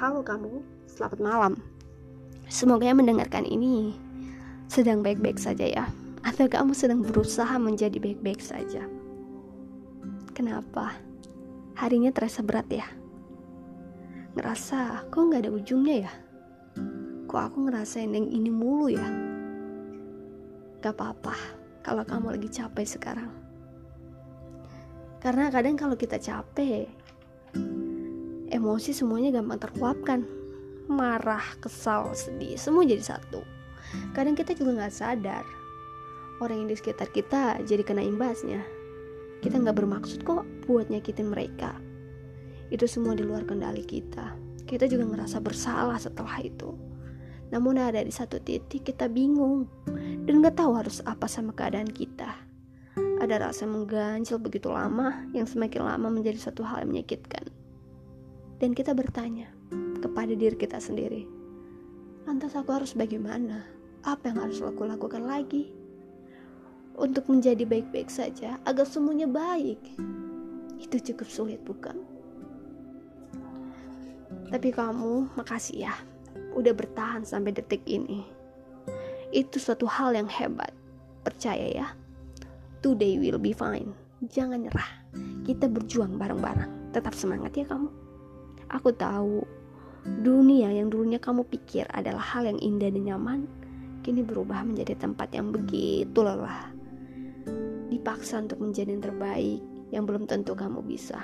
Halo kamu, selamat malam. Semoga yang mendengarkan ini sedang baik-baik saja ya, atau kamu sedang berusaha menjadi baik-baik saja. Kenapa? Harinya terasa berat ya? Ngerasa kok nggak ada ujungnya ya? Kok aku ngerasain yang ini mulu ya? Gak apa-apa kalau kamu lagi capek sekarang. Karena kadang kalau kita capek, emosi semuanya gampang terkuapkan. Marah kesal sedih semua jadi satu. Kadang kita juga nggak sadar. Orang yang di sekitar kita jadi kena imbasnya. Kita nggak bermaksud kok buat nyakitin mereka. Itu semua di luar kendali kita. Kita juga ngerasa bersalah setelah itu. Namun ada di satu titik kita bingung dan nggak tahu harus apa sama keadaan kita. Ada rasa mengganjal begitu lama yang semakin lama menjadi satu hal yang menyakitkan dan kita bertanya kepada diri kita sendiri, lantas aku harus bagaimana? Apa yang harus aku lakukan lagi? Untuk menjadi baik-baik saja, agar semuanya baik. Itu cukup sulit, bukan? Tapi kamu, makasih ya, udah bertahan sampai detik ini. Itu suatu hal yang hebat. Percaya ya, today will be fine. Jangan nyerah. Kita berjuang bareng-bareng. Tetap semangat ya kamu. Aku tahu dunia yang dulunya kamu pikir adalah hal yang indah dan nyaman, kini berubah menjadi tempat yang begitu lelah. Dipaksa untuk menjadi yang terbaik yang belum tentu kamu bisa.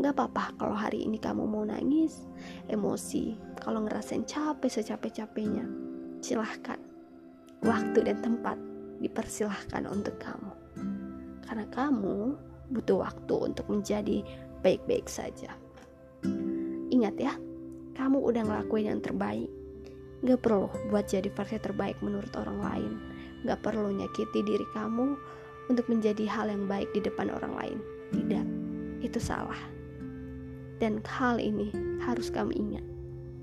Gak apa-apa kalau hari ini kamu mau nangis, emosi, kalau ngerasain capek secapek-capeknya, silahkan. Waktu dan tempat dipersilahkan untuk kamu. Karena kamu butuh waktu untuk menjadi baik-baik saja. Ingat ya, kamu udah ngelakuin yang terbaik. Gak perlu buat jadi versi terbaik menurut orang lain. Gak perlu nyakiti diri kamu untuk menjadi hal yang baik di depan orang lain. Tidak, itu salah. Dan hal ini harus kamu ingat.